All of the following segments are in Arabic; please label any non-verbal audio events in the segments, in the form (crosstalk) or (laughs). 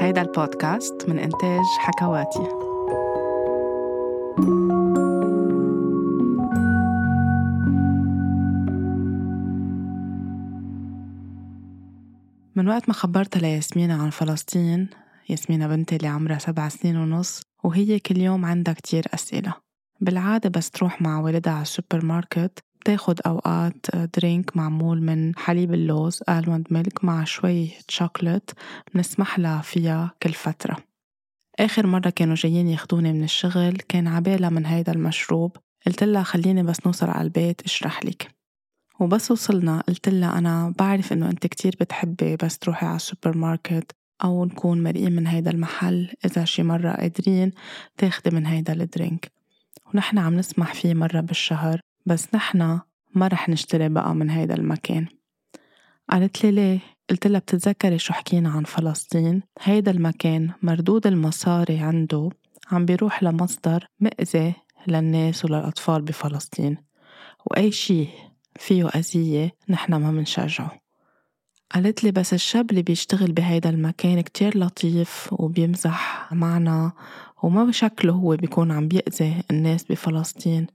هيدا البودكاست من إنتاج حكواتي. من وقت ما خبرتها لياسمينة عن فلسطين ياسمينة بنتي اللي عمرها سبع سنين ونص وهي كل يوم عندها كتير أسئلة. بالعادة بس تروح مع والدها على السوبر ماركت بتاخد أوقات drink معمول من حليب اللوز almond milk مع شوي شوكولات بنسمح لها فيها كل فترة. آخر مرة كانوا جايين ياخدوني من الشغل كان عبالها من هيدا المشروب قلت لها خليني بس نوصل على البيت اشرح لك. وبس وصلنا قلت لها أنا بعرف إنه أنت كتير بتحبي بس تروحي على السوبر ماركت أو نكون مارقين من هيدا المحل إذا شي مرة قادرين تاخدي من هيدا ال drink ونحن عم نسمح فيه مرة بالشهر. بس نحن ما رح نشتري بقى من هيدا المكان. قالت لي ليه؟ قلت لها بتتذكري شو حكينا عن فلسطين؟ هيدا المكان مردود المصاري عنده عم بيروح لمصدر مأذي للناس وللأطفال بفلسطين. وأي شي فيه أذية نحن ما منشجعه. قالت لي بس الشاب اللي بيشتغل بهيدا المكان كتير لطيف وبيمزح معنا وما بشكله هو بيكون عم بيأذي الناس بفلسطين.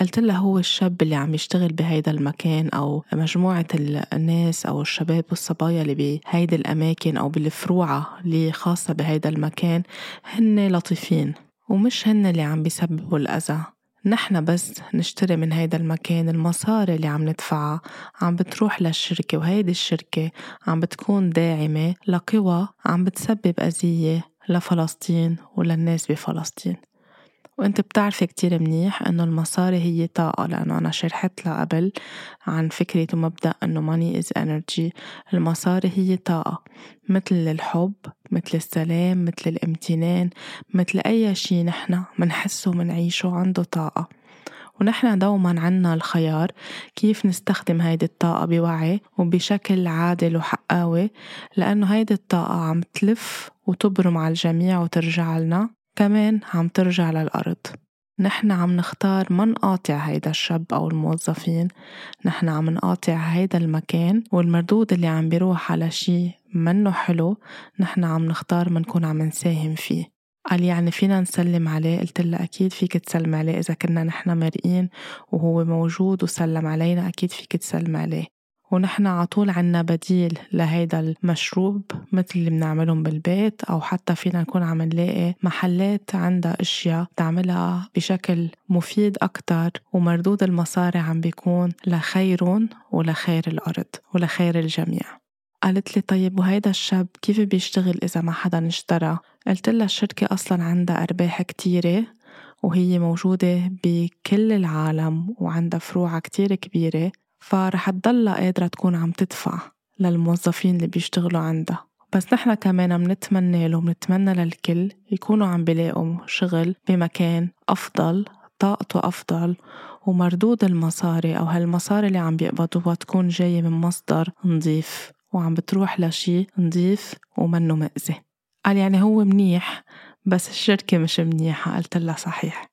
قلت لها هو الشاب اللي عم يشتغل بهيدا المكان أو مجموعة الناس أو الشباب والصبايا اللي بهيدي الأماكن أو بالفروعة اللي خاصة بهيدا المكان هن لطيفين ومش هن اللي عم بيسببوا الأذى. نحن بس نشتري من هيدا المكان المصاري اللي عم ندفعها. عم بتروح للشركة وهيدي الشركة عم بتكون داعمة لقوى عم بتسبب أذية. لفلسطين وللناس بفلسطين. وانت بتعرفي كتير منيح إنه المصاري هي طاقة لأنه أنا شرحت لها قبل عن فكرة ومبدأ إنه money is energy. المصاري هي طاقة مثل الحب مثل السلام مثل الامتنان مثل أي شي نحن منحسه ومنعيشه عنده طاقة. ونحن دوما عنا الخيار كيف نستخدم هيدي الطاقة بوعي وبشكل عادل وحقاوي لأنه هيدي الطاقة عم تلف وتبرم على الجميع وترجع لنا كمان عم ترجع للأرض. نحن عم نختار ما نقاطع هيدا الشاب أو الموظفين. نحن عم نقاطع هيدا المكان والمردود اللي عم بيروح على شي منه حلو نحن عم نختار ما نكون عم نساهم فيه. قال يعني فينا نسلم عليه؟ قلت له أكيد فيك تسلم عليه إذا كنا نحن مرئين وهو موجود وسلم علينا أكيد فيك تسلم عليه. ونحن على طول عنا بديل لهيدا المشروب مثل اللي بنعملهم بالبيت أو حتى فينا نكون عم نلاقي محلات عندها أشياء تعملها بشكل مفيد أكتر ومردود المصاري عم بيكون لخيرهم ولخير الأرض ولخير الجميع. قالت لي طيب وهيدا الشاب كيف بيشتغل إذا ما حدا اشترى؟ قلت لها الشركة أصلا عندها أرباح كتيرة وهي موجودة بكل العالم وعندها فروع كتير كبيرة فرح تضلها قادرة تكون عم تدفع للموظفين اللي بيشتغلوا عندها. بس نحن كمان منتمنى له منتمنى للكل يكونوا عم بيلاقوا شغل بمكان أفضل طاقته أفضل ومردود المصاري أو هالمصاري اللي عم بيقبضوها تكون جاية من مصدر نظيف وعم بتروح لشي نظيف ومنه مأذي قال يعني هو منيح بس الشركة مش منيحة قلت لها صحيح.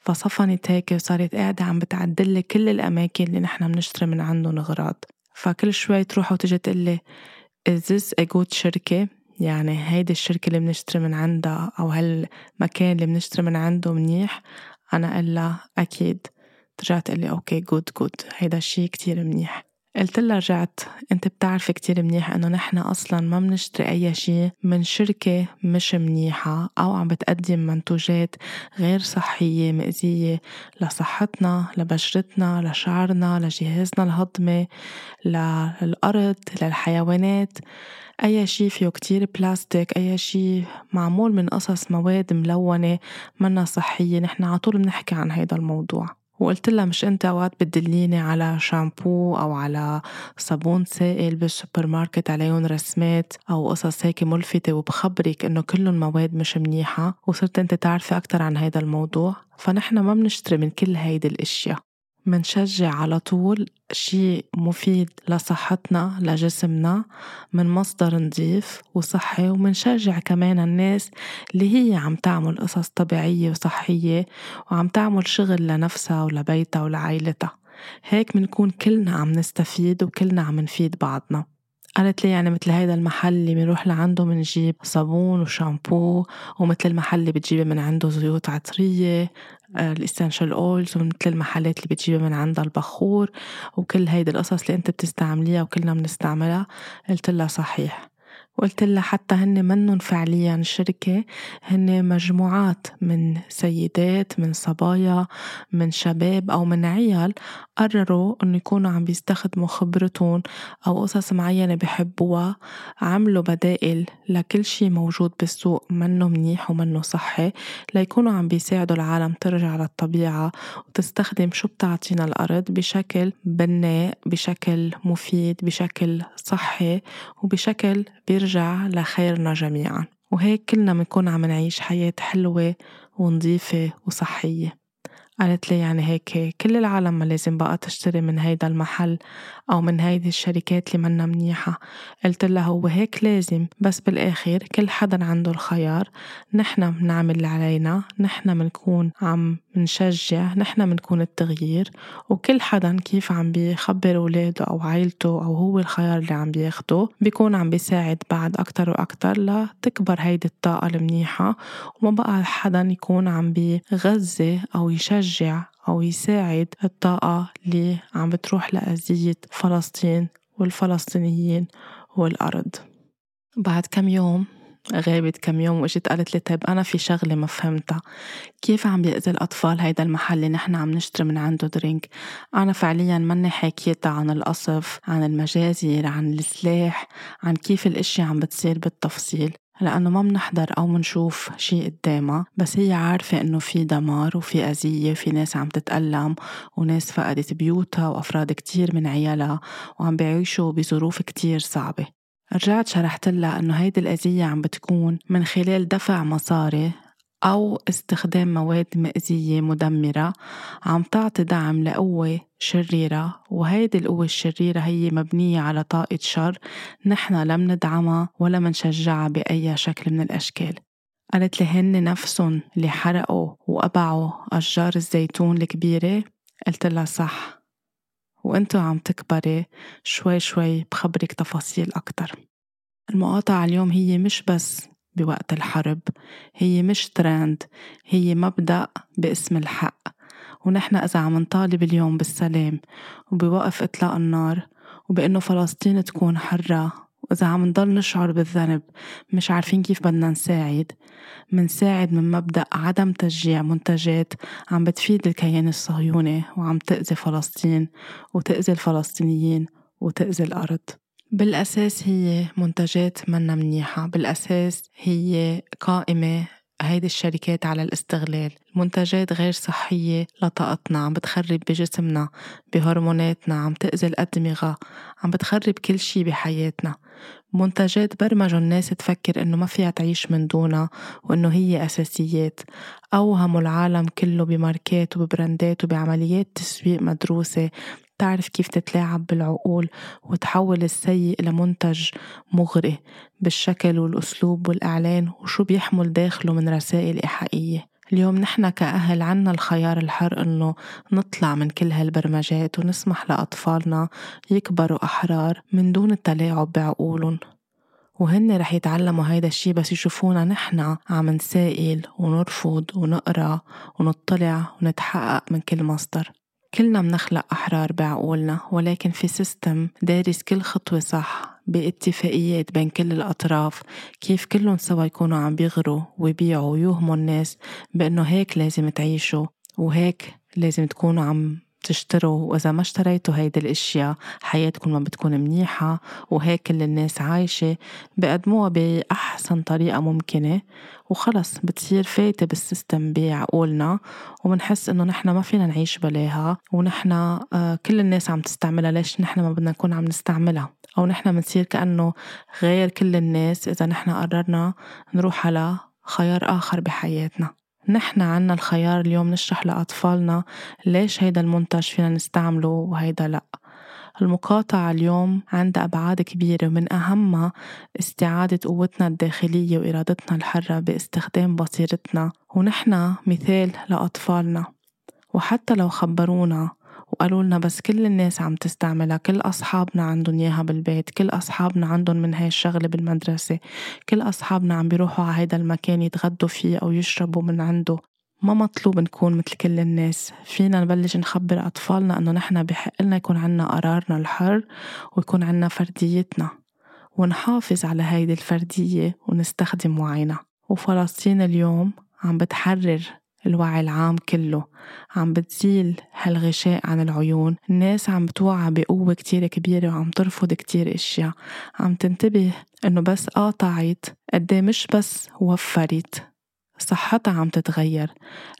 فصفنت هيك وصارت قاعدة عم بتعدلي كل الأماكن اللي نحن بنشتري من عندهم أغراض فكل شوي تروح وتجي تقلي is this a good شركة? يعني هيدي الشركة اللي بنشتري من عندها أو هالمكان اللي بنشتري من عنده منيح؟ أنا قلها أكيد. رجعت قلي okay good good هيدا الشي كتير منيح. قلت لها رجعت. انت بتعرفي كتير منيح انه نحن أصلا ما بنشتري أي شيء من شركة مش منيحة أو عم بتقدم منتوجات غير صحية مأذية لصحتنا لبشرتنا لشعرنا لجهازنا الهضمي للأرض للحيوانات. أي شي فيه كتير بلاستيك أي شي معمول من قصص مواد ملونة منا صحية. نحن على طول بنحكي عن هيدا الموضوع. وقلت لها مش انت اوقات بتدليني على شامبو أو على صابون سائل بالسوبر ماركت عليهم رسمات أو قصص هيك ملفتة وبخبرك انه كلهم مواد مش منيحة وصرت انت تعرفي أكتر عن هذا الموضوع. فنحن ما بنشتري من كل هيدي الاشياء. منشجع على طول شيء مفيد لصحتنا لجسمنا من مصدر نظيف وصحي ومنشجع كمان الناس اللي هي عم تعمل قصص طبيعية وصحية وعم تعمل شغل لنفسها ولبيتها ولعائلتها. هيك منكون كلنا عم نستفيد وكلنا عم نفيد بعضنا. قالت لي يعني مثل هيدا المحل اللي بنروح لعنده بنجيب صابون وشامبو ومثل المحل اللي بتجيبي من عنده زيوت عطرية الاسنشال اويلز ومثل المحلات اللي بتجيبها من عندها البخور وكل هيدي القصص اللي انت بتستعمليها وكلنا بنستعملها قلت لها صحيح. وقلت لها حتى هن منن فعليا شركة. هن مجموعات من سيدات من صبايا من شباب أو من عيال قرروا إنه يكونوا عم بيستخدموا خبرتهم أو قصص معينة بحبوها عملوا بدائل لكل شي موجود بالسوق منه منيح ومنه صحي ليكونوا عم بيساعدوا العالم ترجع للطبيعة وتستخدم شو بتعطينا الأرض بشكل بناء بشكل مفيد بشكل صحي وبشكل بيرجع لخيرنا جميعا. وهيك كلنا بنكون عم نعيش حياة حلوة ونظيفة وصحية. قالت لي يعني هيك كل العالم ما لازم بقى تشتري من هيدا المحل أو من هيدي الشركات اللي منا منيحة. قلت لها هو هيك لازم بس بالآخر كل حدا عنده الخيار. نحنا بنعمل اللي علينا نحنا بنكون عم نشجع نحنا بنكون التغيير وكل حدا كيف عم بيخبر ولاده أو عائلته أو هو الخيار اللي عم بياخده بيكون عم بيساعد بعد أكتر وأكتر لتكبر هيدي الطاقة المنيحة وما بقى حدا يكون عم بيغذي أو يشجع أو يساعد الطاقة اللي عم بتروح لأذية فلسطين والفلسطينيين والأرض. بعد كم يوم غابت كم يوم وإجت قالت لي طيب أنا في شغلة ما فهمتها. كيف عم بيأذي الأطفال هيدا المحل اللي نحن عم نشتري من عنده درينك؟ أنا فعليا ماني حاكيتها عن القصف عن المجازر عن السلاح عن كيف الأشياء عم بتصير بالتفصيل. لأنه ما منحضر أو منشوف شي قدامها بس هي عارفة إنه في دمار وفي أذية وفي ناس عم تتألم وناس فقدت بيوتها وأفراد كتير من عيالها وعم بيعيشوا بظروف كتير صعبة. رجعت شرحت لها إنه هيدي الأذية عم بتكون من خلال دفع مصاري أو استخدام مواد مأزية مدمرة عم تعطي دعم لقوة شريرة وهيدي القوة الشريرة هي مبنية على طاقة شر نحن لم ندعمها ولا منشجعها بأي شكل من الأشكال. قالت لي هن نفسهم اللي حرقوا وقبعوا أشجار الزيتون الكبيرة؟ قلت لها صح. وانتو عم تكبري شوي شوي بخبرك تفاصيل أكتر. المقاطعة اليوم هي مش بس بوقت الحرب هي مش ترند هي مبدأ باسم الحق. ونحن إذا عم نطالب اليوم بالسلام وبوقف إطلاق النار وبإنه فلسطين تكون حرة وإذا عم نضل نشعر بالذنب مش عارفين كيف بدنا نساعد. منساعد من مبدأ عدم تشجيع منتجات عم بتفيد الكيان الصهيوني وعم تأذي فلسطين وتأذي الفلسطينيين وتأذي الأرض. بالأساس هي منتجات منا منيحة بالأساس هي قائمة هيدي الشركات على الاستغلال. منتجات غير صحية لطاقتنا عم بتخرب بجسمنا بهرموناتنا عم تأذي الأدمغة عم بتخرب كل شي بحياتنا. منتجات برمجوا الناس تفكر إنه ما فيها تعيش من دونها وإنه هي أساسيات. أوهموا العالم كله بماركات وببراندات وبعمليات تسويق مدروسة. تعرف كيف تتلاعب بالعقول وتحول السيء لمنتج مغري بالشكل والأسلوب والإعلان وشو بيحمل داخله من رسائل إيحائية اليوم نحن كأهل عنا الخيار الحر إنه نطلع من كل هالبرمجات ونسمح لأطفالنا يكبروا أحرار من دون التلاعب بعقولهم. وهن رح يتعلموا هيدا الشي بس يشوفونا نحن عم نسائل ونرفض ونقرأ ونطلع ونتحقق من كل مصدر. كلنا منخلق أحرار بعقولنا ولكن في سيستم دارس كل خطوة صح باتفاقيات بين كل الأطراف كيف كلهم سوا يكونوا عم بيغروا ويبيعوا ويوهموا الناس بأنه هيك لازم تعيشوا وهيك لازم تكونوا عم تشتروا وإذا ما اشتريتوا هيدي الأشياء حياتكم ما بتكون منيحة وهيك كل الناس عايشة بقدموها بأحسن طريقة ممكنة وخلص بتصير فايتة بالسيستم بعقولنا وبنحس إنه نحن ما فينا نعيش بلاها ونحن آه، كل الناس عم تستعملها. ليش نحن ما بدنا نكون عم نستعملها؟ أو نحن بنصير كأنه غير كل الناس إذا نحن قررنا نروح على خيار آخر بحياتنا. نحن عنا الخيار اليوم نشرح لأطفالنا ليش هيدا المنتج فينا نستعمله وهيدا لأ. المقاطعة اليوم عندها أبعاد كبيرة ومن أهمها استعادة قوتنا الداخلية وإرادتنا الحرة باستخدام بصيرتنا ونحن مثال لأطفالنا. وحتى لو خبرونا وقالوا لنا بس كل الناس عم تستعملها كل أصحابنا عندهم إياها بالبيت كل أصحابنا عندهم من هاي الشغلة بالمدرسة كل أصحابنا عم بيروحوا على هيدا المكان يتغدوا فيه أو يشربوا من عنده. ما مطلوب نكون مثل كل الناس. فينا نبلش نخبر أطفالنا أنه نحن بحق لنا يكون عنا قرارنا الحر ويكون عنا فرديتنا. ونحافظ على هيدي الفردية ونستخدم وعينا. وفلسطين اليوم عم بتحرر الوعي العام كله. عم بتزيل هالغشاء عن العيون. الناس عم بتوعى بقوة كتير كبيرة وعم ترفض كتير إشياء. عم تنتبه إنه بس قاطعت قدي مش بس وفرت. صحتها عم تتغير.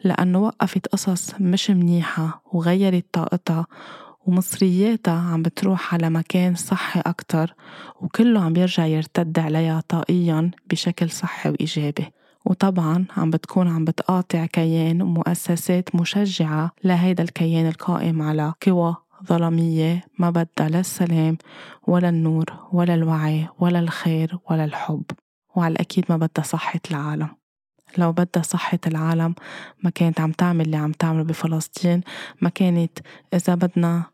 لأنه وقفت قصص مش منيحة وغيرت طاقتها. ومصرياتها عم بتروح على مكان صحي أكتر. وكله عم يرجع يرتد عليها طاقيا بشكل صحي وإيجابي. وطبعا عم بتكون عم بتقاطع كيان ومؤسسات مشجعة لهيدا الكيان القائم على قوى ظلمية ما بدها لا السلام ولا النور ولا الوعي ولا الخير ولا الحب. وعلى الأكيد ما بدها صحة العالم. لو بدها صحة العالم ما كانت عم تعمل اللي عم تعمله بفلسطين ما كانت إذا بدنا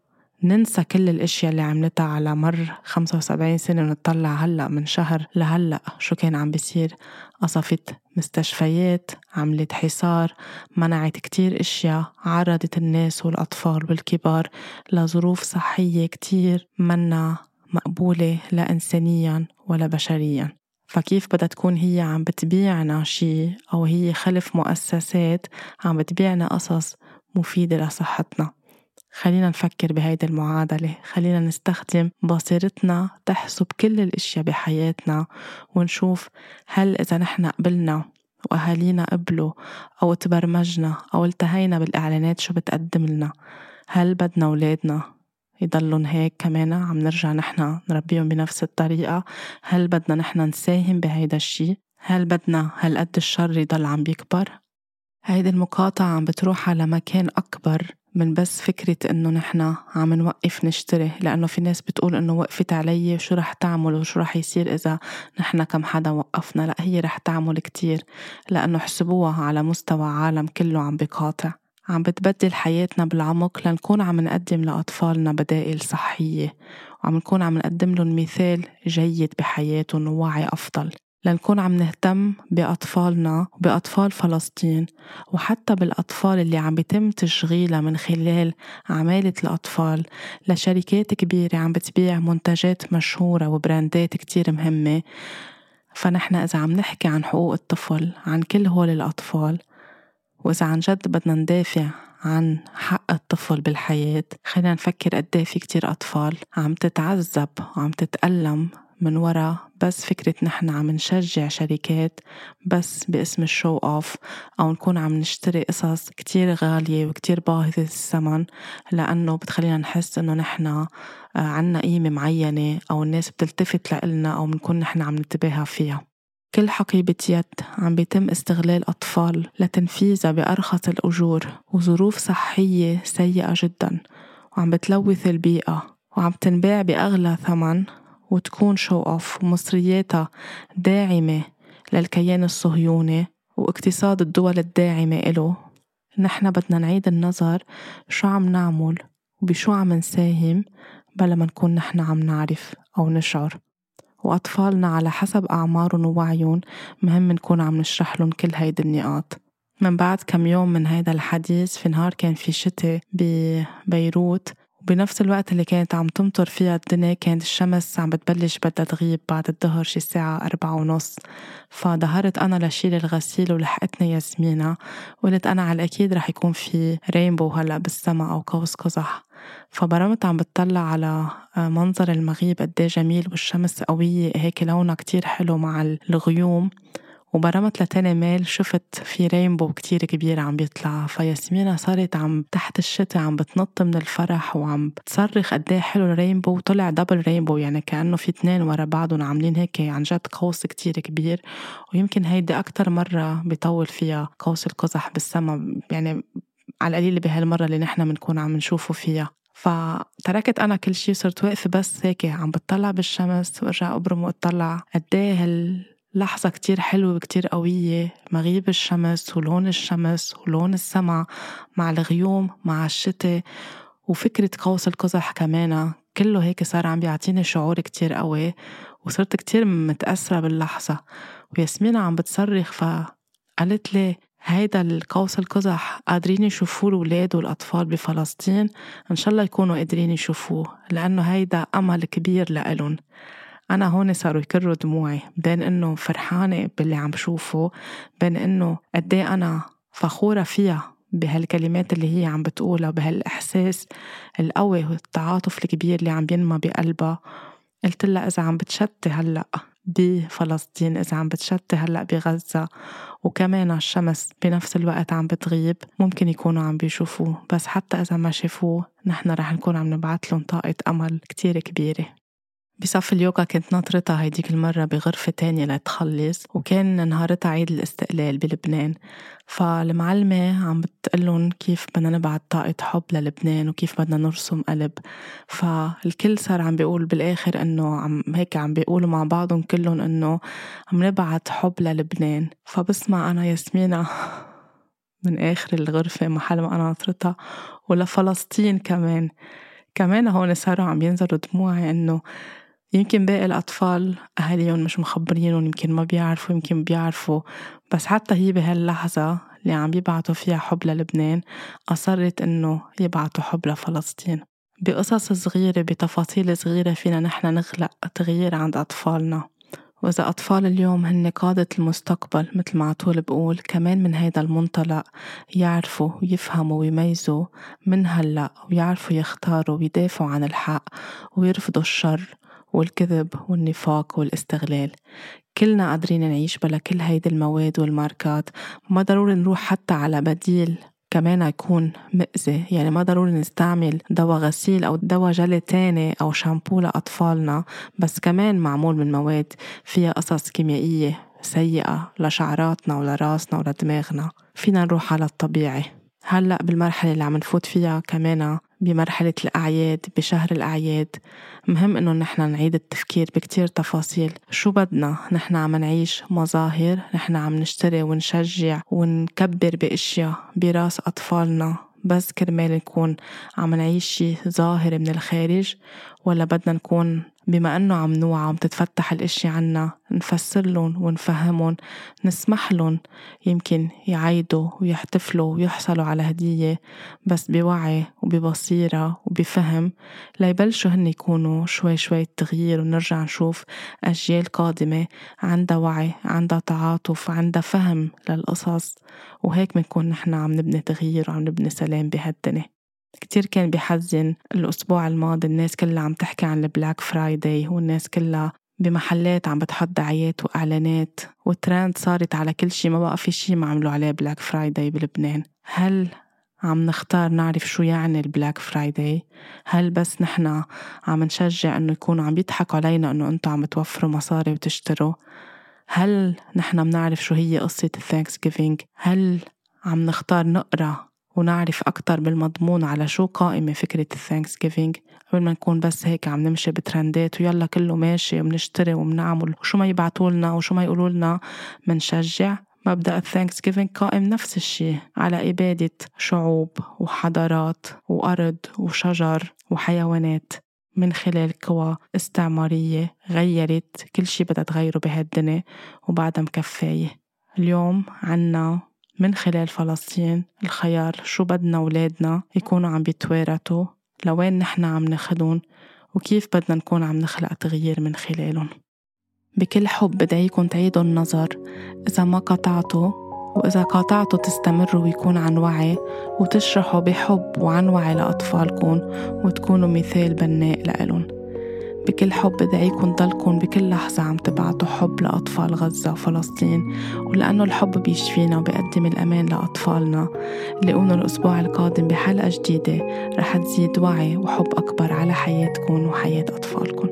ننسى كل الأشياء اللي عملتها على مر 75 سنة ونطلع هلأ من شهر لهلأ. شو كان عم بيصير؟ قصفت مستشفيات عملت حصار منعت كتير أشياء عرضت الناس والأطفال والكبار لظروف صحية كتير منا مقبولة لا إنسانيا ولا بشريا. فكيف بدها تكون هي عم بتبيعنا شي أو هي خلف مؤسسات عم بتبيعنا قصص مفيدة لصحتنا؟ خلينا نفكر بهيدي المعادلة. خلينا نستخدم بصيرتنا تحسب كل الأشياء بحياتنا ونشوف هل إذا نحن قبلنا وأهالينا قبلوا أو تبرمجنا أو التهينا بالإعلانات شو بتقدم لنا. هل بدنا أولادنا يضلون هيك كمان عم نرجع نحن نربيهم بنفس الطريقة؟ هل بدنا نحن نساهم بهيدا الشي؟ هل بدنا هالقد الشر يضل عم بيكبر؟ هيدي المقاطعة عم بتروح على مكان أكبر من بس فكرة إنه نحن عم نوقف نشتري لأنه في ناس بتقول إنه وقفت علي وشو رح تعمل وشو رح يصير إذا نحن كم حدا وقفنا لا هي رح تعمل كتير لأنه حسبوها على مستوى عالم كله عم بقاطع. عم بتبدل حياتنا بالعمق لنكون عم نقدم لأطفالنا بدائل صحية وعم نكون عم نقدم لهم مثال جيد بحياتهم ووعي أفضل. لنكون عم نهتم بأطفالنا وبأطفال فلسطين وحتى بالأطفال اللي عم بيتم تشغيلها من خلال عمالة الأطفال لشركات كبيرة عم بتبيع منتجات مشهورة وبراندات كتير مهمة. فنحن إذا عم نحكي عن حقوق الطفل عن كل هول الأطفال وإذا عن جد بدنا ندافع عن حق الطفل بالحياة خلينا نفكر قد في كتير أطفال عم تتعذب وعم تتألم من ورا بس فكرة نحن عم نشجع شركات بس باسم ال show off أو نكون عم نشتري قصص كتير غالية وكتير باهظة الثمن لأنه بتخلينا نحس إنه نحن آه، عنا قيمة معينة أو الناس بتلتفت لإلنا أو بنكون نحن عم ننتبهها فيها. كل حقيبة يد عم بيتم استغلال أطفال لتنفيذها بأرخص الأجور وظروف صحية سيئة جدا وعم بتلوث البيئة وعم تنباع بأغلى ثمن وتكون شو أوف ومصرياتها داعمة للكيان الصهيوني واقتصاد الدول الداعمة إله. نحن بدنا نعيد النظر شو عم نعمل وبشو عم نساهم بلا ما نكون نحن عم نعرف أو نشعر. وأطفالنا على حسب أعمارهم ووعيهم مهم نكون عم نشرح لهم كل هيدي النقاط. من بعد كم يوم من هيدا الحديث في نهار كان في شتاء ببيروت وبنفس الوقت اللي كانت عم تمطر فيها الدنيا كانت الشمس عم بتبلش بدها تغيب بعد الظهر شي الساعة أربعة ونص. فظهرت أنا لشيل الغسيل ولحقتني ياسمينة وقلت أنا على الأكيد رح يكون في rainbow هلأ بالسما أو قوس قزح. فبرمت عم بتطلع على منظر المغيب قديه جميل والشمس قوية هيك لونها كتير حلو مع الغيوم. وبرمت لتاني ميل شفت في rainbow كتير كبير عم بيطلع فياسمينة صارت عم تحت الشتاء عم بتنط من الفرح وعم بتصرخ قد إيه حلو ال rainbow وطلع double rainbow يعني كأنه في اثنين ورا بعضهم عاملين هيك عن جد قوس كتير كبير ويمكن هيدي أكتر مرة بيطول فيها قوس القزح بالسما يعني على القليل بهالمرة اللي نحن بنكون عم نشوفه فيها. فتركت أنا كل شيء صرت واقفة بس هيك عم بتطلع بالشمس وارجع ابرم واطلع قد إيه لحظة كتير حلوة وكتير قوية. مغيب الشمس ولون الشمس ولون السما مع الغيوم مع الشتاء وفكرة قوس القزح كمان. كله هيك صار عم بيعطيني شعور كتير قوي وصرت كتير متأثرة باللحظة. وياسمين عم بتصرخ فقالت لي هيدا القوس القزح قادرين يشوفوه الولاد والأطفال بفلسطين؟ إن شاء الله يكونوا قادرين يشوفوه لأنه هيدا أمل كبير لإلن أنا هون صاروا يكروا دموعي. بين إنه فرحانة باللي عم بشوفه بين إنه قدي إيه أنا فخورة فيها بهالكلمات اللي هي عم بتقولها بهالإحساس القوي والتعاطف الكبير اللي عم بينمى بقلبها. قلت لها إذا عم بتشتي هلأ بفلسطين إذا عم بتشتي هلأ بغزة وكمان الشمس بنفس الوقت عم بتغيب ممكن يكونوا عم بيشوفوه. بس حتى إذا ما شافوه نحن رح نكون عم نبعث لهم طاقة أمل كتير كبيرة. بصف اليوغا كنت ناطرتها هيديك المرة بغرفة تانية لتخلص وكان نهارتها عيد الاستقلال بلبنان. فالمعلمة عم بتقلن كيف بدنا نبعت طاقة حب للبنان وكيف بدنا نرسم قلب. فالكل صار عم بيقول بالآخر إنه عم هيك عم بيقولوا مع بعضهم كلهم إنه عم نبعت حب للبنان. فبسمع أنا ياسمينة (laughs) من آخر الغرفة محل ما أنا ناطرتها ولفلسطين كمان. كمان هون صاروا عم ينزلوا دموعي إنه يمكن باقي الأطفال أهاليهم مش مخبرينهم يمكن ما بيعرفوا يمكن بيعرفوا. بس حتى هي بهاللحظة اللي عم يبعتوا فيها حب للبنان أصرت إنه يبعتوا حب لفلسطين. بقصص صغيرة بتفاصيل صغيرة فينا نحن نخلق تغيير عند أطفالنا. وإذا أطفال اليوم هن قادة المستقبل مثل ما عطول بقول كمان من هيدا المنطلق يعرفوا ويفهموا ويميزوا من هلأ ويعرفوا يختاروا ويدافعوا عن الحق ويرفضوا الشر. والكذب والنفاق والاستغلال. كلنا قادرين نعيش بلا كل هيدي المواد والماركات. ما ضروري نروح حتى على بديل كمان يكون مأذي. يعني ما ضروري نستعمل دواء غسيل أو دواء جلي تاني أو شامبو لأطفالنا. بس كمان معمول من مواد فيها قصص كيميائية سيئة لشعراتنا ولراسنا ولدماغنا. فينا نروح على الطبيعي. هلأ بالمرحلة اللي عم نفوت فيها كمان بمرحلة الأعياد بشهر الأعياد. مهم إنه نحن نعيد التفكير بكتير تفاصيل. شو بدنا؟ نحن عم نعيش مظاهر نحن عم نشتري ونشجع ونكبر بأشياء براس أطفالنا. بس كرمال نكون عم نعيش شي ظاهر من الخارج ولا بدنا نكون بما إنه عم نوعى عم تتفتح الإشي عنا نفسر لهم ونفهمهم نسمح لهم يمكن يعيدوا ويحتفلوا ويحصلوا على هدية بس بوعي وببصيرة وبفهم ليبلشوا هن يكونوا شوي شوي تغيير ونرجع نشوف أجيال قادمة عندها وعي عندها تعاطف عندها فهم للقصص وهيك بنكون نحن عم نبني تغيير وعم نبني سلام بهالدنيا. كتير كان بحزن الأسبوع الماضي الناس كلها عم تحكي عن ال Black Friday والناس كلها بمحلات عم بتحط دعايات وإعلانات وترند صارت على كل شي ما بقى في شي ما عملوا عليه Black Friday بلبنان. هل عم نختار نعرف شو يعني ال Black Friday؟ هل بس نحنا عم نشجع إنه يكونوا عم يضحكوا علينا إنه أنتم عم توفروا مصاري وتشتروا؟ هل نحنا بنعرف شو هي قصة ال Thanksgiving هل عم نختار نقرأ ونعرف أكتر بالمضمون على شو قائمة فكرة ال Thanksgiving قبل ما نكون بس هيك عم نمشي بترندات ويلا كله ماشي وبنشتري وبنعمل وشو ما يبعتوا لنا وشو ما يقولوا لنا منشجع مبدأ ال Thanksgiving قائم نفس الشيء على إبادة شعوب وحضارات وأرض وشجر وحيوانات. من خلال قوى استعمارية غيرت كل شي بدها تغيره بهالدنيا وبعدها مكفاية اليوم عنا من خلال فلسطين الخيار شو بدنا ولادنا يكونوا عم بيتوارثوا لوين نحن عم ناخدهم وكيف بدنا نكون عم نخلق تغيير من خلالهم. بكل حب بدعيكم تعيدوا النظر إذا ما قطعتوا وإذا قاطعتوا تستمروا ويكون عن وعي وتشرحوا بحب وعن وعي لأطفالكم وتكونوا مثال بناء لإلهم. بكل حب بدعيكم ضلكم بكل لحظة عم تبعتوا حب لأطفال غزة وفلسطين. ولأنه الحب بيشفينا وبيقدم الأمان لأطفالنا. لاقونا الأسبوع القادم بحلقة جديدة رح تزيد وعي وحب أكبر على حياتكم وحياة أطفالكم